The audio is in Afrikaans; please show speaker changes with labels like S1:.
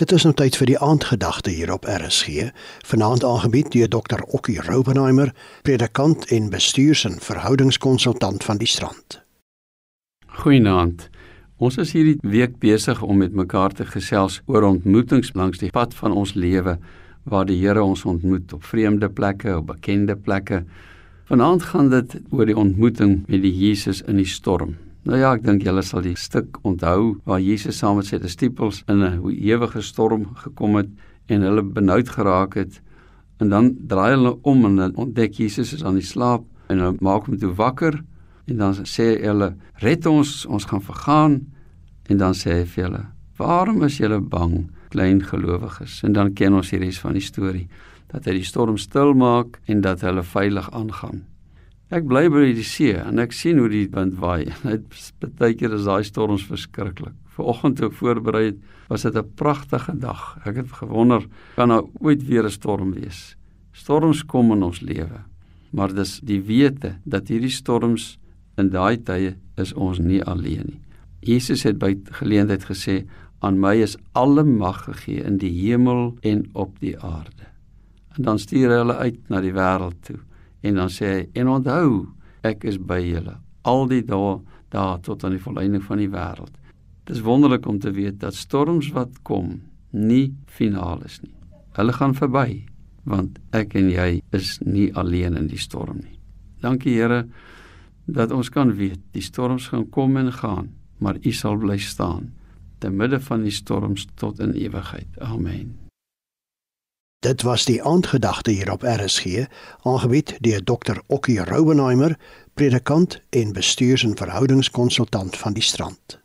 S1: Dit is nou tyd vir die aandgedagte hier op RSG, vanaand aangebied deur Dr. Okkie Robenheimer, predikant en bestuurs- en verhoudingskonsultant van die Strand.
S2: Goeienaand. Ons is hierdie week besig om met mekaar te gesels oor ontmoetings langs die pad van ons lewe waar die Here ons ontmoet op vreemde plekke, op bekende plekke. Vanaand gaan dit oor die ontmoeting met die Jesus in die storm. Nou ja, ek dink julle sal die stuk onthou waar Jesus saam met sy disippels in 'n ewige storm gekom het en hulle benoud geraak het. En dan draai hulle om en dan ontdek Jesus is aan die slaap en hulle maak hom toe wakker en dan sê hulle: "Red ons, ons gaan vergaan." En dan sê hy vir hulle: "Waarom is julle bang, klein gelowiges?" En dan ken ons die res van die storie dat hy die storm stil maak en dat hulle veilig aangaan. Ek bly by die see en ek sien hoe die wind waai. Dit baie keer is daai storms verskriklik. Vanoggend toe ek voorberei het, was dit 'n pragtige dag. Ek het gewonder, kan daar ooit weer 'n storm wees? Storms kom in ons lewe. Maar dis die wete dat hierdie storms in daai tye is ons nie alleen nie. Jesus het by geleentheid gesê, "Aan my is alle mag gegee in die hemel en op die aarde." En dan stuur hy hulle uit na die wêreld toe. En dan sê hy: "En onthou, ek is by julle al die dae daar tot aan die volëinding van die wêreld." Dit is wonderlik om te weet dat storms wat kom nie finaal is nie. Hulle gaan verby, want ek en jy is nie alleen in die storm nie. Dankie Here dat ons kan weet die storms gaan kom en gaan, maar U sal bly staan te midde van die storms tot in ewigheid. Amen.
S1: Dit was die aandgedagte hier op RSG, aangebied deur Dr. Okkie Robenheimer, predikant en bestuurs- en verhoudingskonsultant van die Strand.